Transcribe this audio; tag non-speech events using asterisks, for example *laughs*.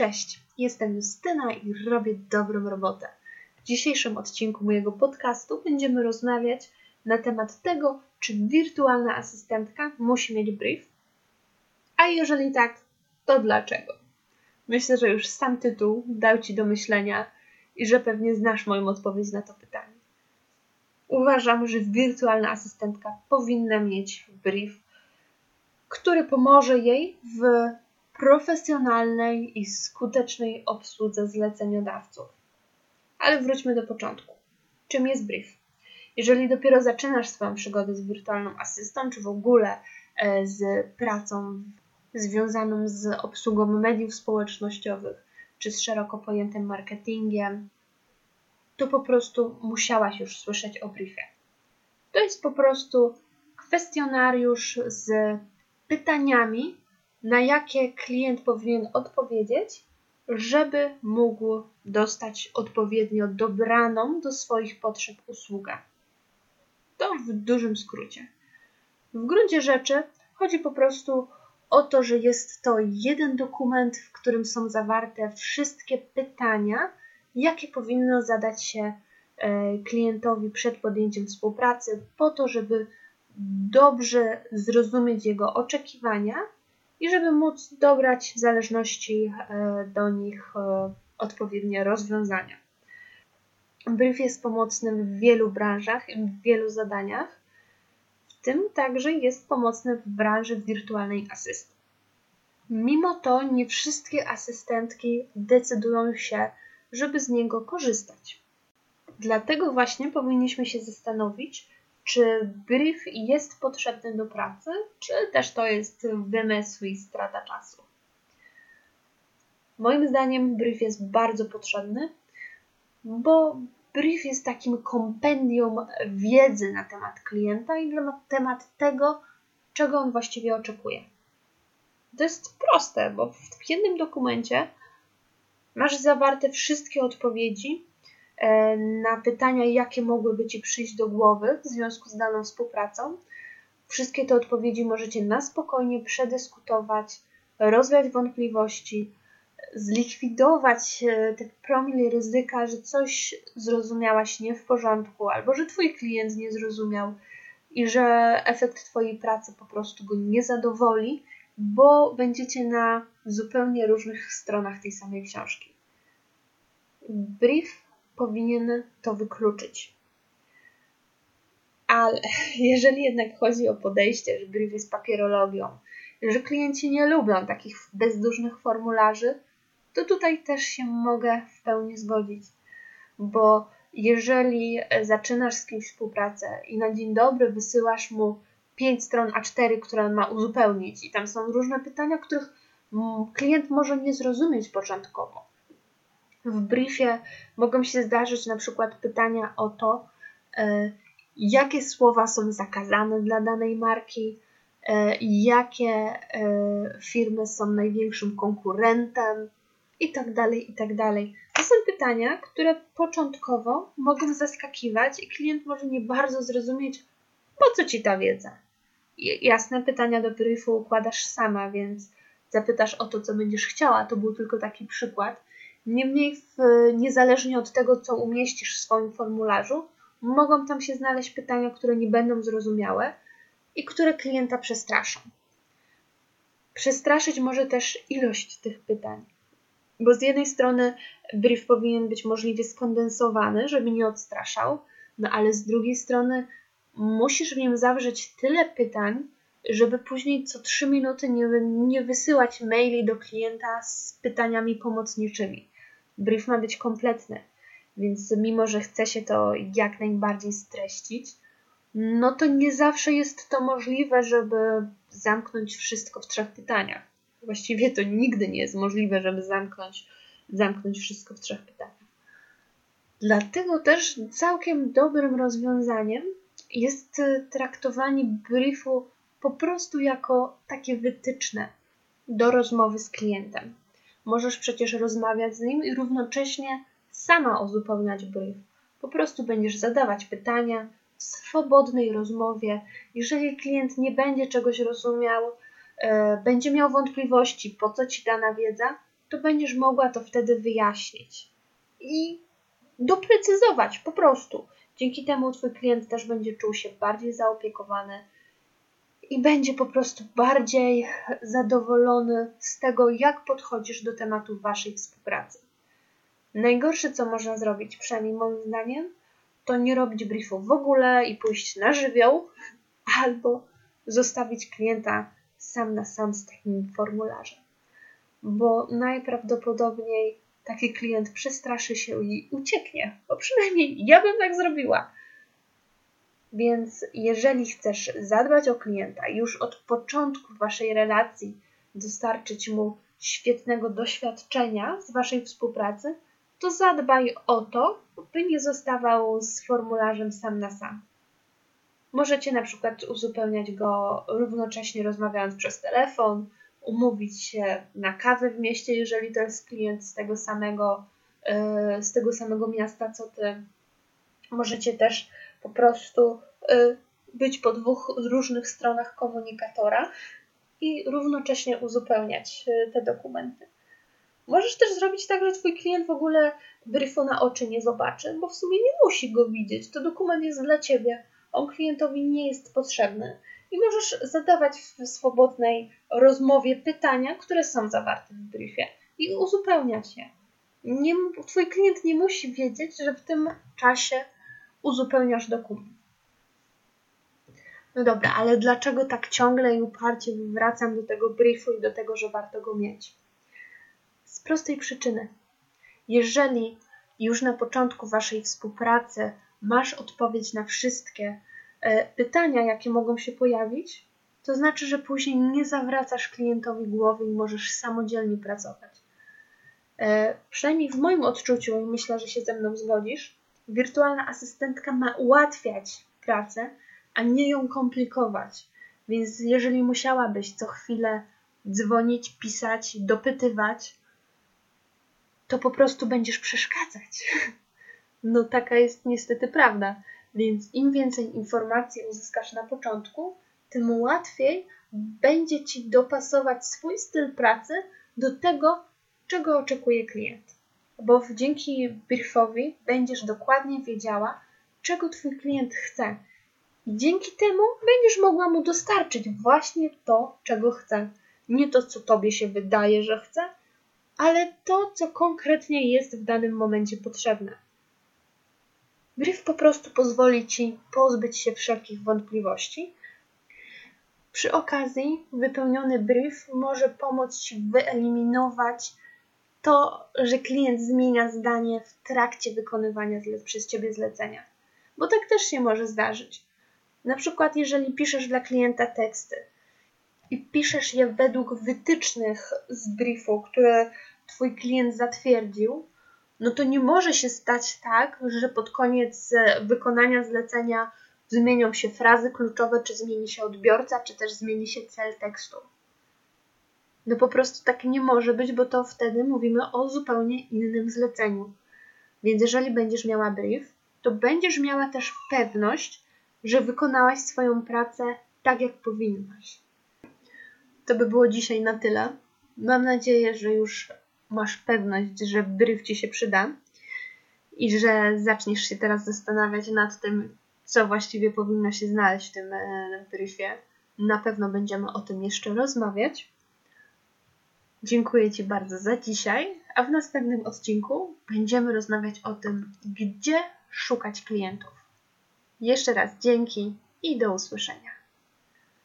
Cześć, jestem Justyna i robię dobrą robotę. W dzisiejszym odcinku mojego podcastu będziemy rozmawiać na temat tego, czy wirtualna asystentka musi mieć brief, a jeżeli tak, to dlaczego. Myślę, że już sam tytuł dał Ci do myślenia i że pewnie znasz moją odpowiedź na to pytanie. Uważam, że wirtualna asystentka powinna mieć brief, który pomoże jej w profesjonalnej i skutecznej obsłudze zleceniodawców. Ale wróćmy do początku. Czym jest brief? Jeżeli dopiero zaczynasz swoją przygodę z wirtualną asystą, czy w ogóle e, z pracą związaną z obsługą mediów społecznościowych, czy z szeroko pojętym marketingiem, to po prostu musiałaś już słyszeć o briefie. To jest po prostu kwestionariusz z pytaniami, na jakie klient powinien odpowiedzieć, żeby mógł dostać odpowiednio dobraną do swoich potrzeb usługę. To w dużym skrócie. W gruncie rzeczy chodzi po prostu o to, że jest to jeden dokument, w którym są zawarte wszystkie pytania, jakie powinno zadać się e, klientowi przed podjęciem współpracy, po to, żeby dobrze zrozumieć jego oczekiwania i żeby móc dobrać w zależności e, do nich e, odpowiednie rozwiązania. Brief jest pomocny w wielu branżach i w wielu zadaniach, w tym także jest pomocny w branży wirtualnej asysty. Mimo to nie wszystkie asystentki decydują się, żeby z niego korzystać. Dlatego właśnie powinniśmy się zastanowić, czy brief jest potrzebny do pracy, czy też to jest wymysł i strata czasu. Moim zdaniem brief jest bardzo potrzebny, bo brief jest takim kompendium wiedzy na temat klienta i na temat tego, czego on właściwie oczekuje. To jest proste, bo w jednym dokumencie masz zawarte wszystkie odpowiedzi na pytania, jakie mogłyby Ci przyjść do głowy w związku z daną współpracą. Wszystkie te odpowiedzi możecie na spokojnie przedyskutować, rozwiać wątpliwości, zlikwidować e, te promil ryzyka, że coś zrozumiałaś nie w porządku, albo że Twój klient nie zrozumiał i że efekt Twojej pracy po prostu go nie zadowoli, bo będziecie na zupełnie różnych stronach tej samej książki. Brief powinien to wykluczyć. Ale jeżeli jednak chodzi o podejście, że brief jest papierologią, że klienci nie lubią takich bezdusznych formularzy, to tutaj też się mogę w pełni zgodzić. Bo jeżeli zaczynasz z kimś współpracę i na dzień dobry wysyłasz mu 5 stron A4, które ma uzupełnić, i tam są różne pytania, których klient może nie zrozumieć początkowo, w briefie mogą się zdarzyć na przykład pytania o to, e, jakie słowa są zakazane dla danej marki, e, jakie e, firmy są największym konkurentem i tak dalej, i tak. To są pytania, które początkowo mogą zaskakiwać i klient może nie bardzo zrozumieć, po co ci ta wiedza. Jasne pytania do briefu układasz sama, więc zapytasz o to, co będziesz chciała. To był tylko taki przykład. Niemniej, w, niezależnie od tego, co umieścisz w swoim formularzu, mogą tam się znaleźć pytania, które nie będą zrozumiałe i które klienta przestraszą. Przestraszyć może też ilość tych pytań, bo z jednej strony brief powinien być możliwie skondensowany, żeby nie odstraszał, no ale z drugiej strony musisz w nim zawrzeć tyle pytań, żeby później co trzy minuty nie, nie wysyłać maili do klienta z pytaniami pomocniczymi brief ma być kompletny, więc mimo, że chce się to jak najbardziej streścić, no to nie zawsze jest to możliwe, żeby zamknąć wszystko w trzech pytaniach. Właściwie to nigdy nie jest możliwe, żeby zamknąć, zamknąć wszystko w trzech pytaniach. Dlatego też całkiem dobrym rozwiązaniem jest traktowanie briefu po prostu jako takie wytyczne do rozmowy z klientem. Możesz przecież rozmawiać z nim i równocześnie sama uzupełniać brief. Po prostu będziesz zadawać pytania w swobodnej rozmowie. Jeżeli klient nie będzie czegoś rozumiał, e, będzie miał wątpliwości, po co ci dana wiedza, to będziesz mogła to wtedy wyjaśnić i doprecyzować po prostu. Dzięki temu Twój klient też będzie czuł się bardziej zaopiekowany i będzie po prostu bardziej zadowolony z tego, jak podchodzisz do tematu Waszej współpracy. Najgorsze, co można zrobić, przynajmniej moim zdaniem, to nie robić briefu w ogóle i pójść na żywioł, albo zostawić klienta sam na sam z takim formularzem. Bo najprawdopodobniej taki klient przestraszy się i ucieknie, bo przynajmniej ja bym tak zrobiła. Więc jeżeli chcesz zadbać o klienta już od początku waszej relacji, dostarczyć mu świetnego doświadczenia z waszej współpracy, to zadbaj o to, by nie zostawał z formularzem sam na sam. Możecie na przykład uzupełniać go równocześnie rozmawiając przez telefon, umówić się na kawę w mieście, jeżeli to jest klient z tego samego, e, z tego samego miasta co ty. Możecie też po prostu e, być po dwóch różnych stronach komunikatora i równocześnie uzupełniać e, te dokumenty. Możesz też zrobić tak, że Twój klient w ogóle briefu na oczy nie zobaczy, bo w sumie nie musi go widzieć. To dokument jest dla Ciebie. On klientowi nie jest potrzebny. I możesz zadawać w swobodnej rozmowie pytania, które są zawarte w briefie i uzupełniać je. Nie, twój klient nie musi wiedzieć, że w tym czasie uzupełniasz dokument. No dobra, ale dlaczego tak ciągle i uparcie wracam do tego briefu i do tego, że warto go mieć? Z prostej przyczyny. Jeżeli już na początku Waszej współpracy masz odpowiedź na wszystkie e, pytania, jakie mogą się pojawić, to znaczy, że później nie zawracasz klientowi głowy i możesz samodzielnie pracować. E, przynajmniej w moim odczuciu, i myślę, że się ze mną zgodzisz, wirtualna asystentka ma ułatwiać pracę, a nie ją komplikować. Więc jeżeli musiałabyś co chwilę dzwonić, pisać, dopytywać, to po prostu będziesz przeszkadzać. *laughs* No taka jest niestety prawda. Więc im więcej informacji uzyskasz na początku, tym łatwiej będzie ci dopasować swój styl pracy do tego, czego oczekuje klient. Bo dzięki briefowi będziesz dokładnie wiedziała, czego twój klient chce. I dzięki temu będziesz mogła mu dostarczyć właśnie to, czego chce. Nie to, co tobie się wydaje, że chce, ale to, co konkretnie jest w danym momencie potrzebne. Brief po prostu pozwoli Ci pozbyć się wszelkich wątpliwości. Przy okazji, wypełniony brief może pomóc Ci wyeliminować to, że klient zmienia zdanie w trakcie wykonywania przez Ciebie zlecenia. Bo tak też się może zdarzyć. Na przykład, jeżeli piszesz dla klienta teksty i piszesz je według wytycznych z briefu, które Twój klient zatwierdził, no to nie może się stać tak, że pod koniec e, wykonania zlecenia zmienią się frazy kluczowe, czy zmieni się odbiorca, czy też zmieni się cel tekstu. No po prostu tak nie może być, bo to wtedy mówimy o zupełnie innym zleceniu. Więc jeżeli będziesz miała brief, to będziesz miała też pewność, że wykonałaś swoją pracę tak, jak powinnaś. To by było dzisiaj na tyle. Mam nadzieję, że już masz pewność, że brief ci się przyda i że zaczniesz się teraz zastanawiać nad tym, co właściwie powinno się znaleźć w tym e, briefie. Na pewno będziemy o tym jeszcze rozmawiać. Dziękuję Ci bardzo za dzisiaj, a w następnym odcinku będziemy rozmawiać o tym, gdzie szukać klientów. Jeszcze raz dzięki i do usłyszenia.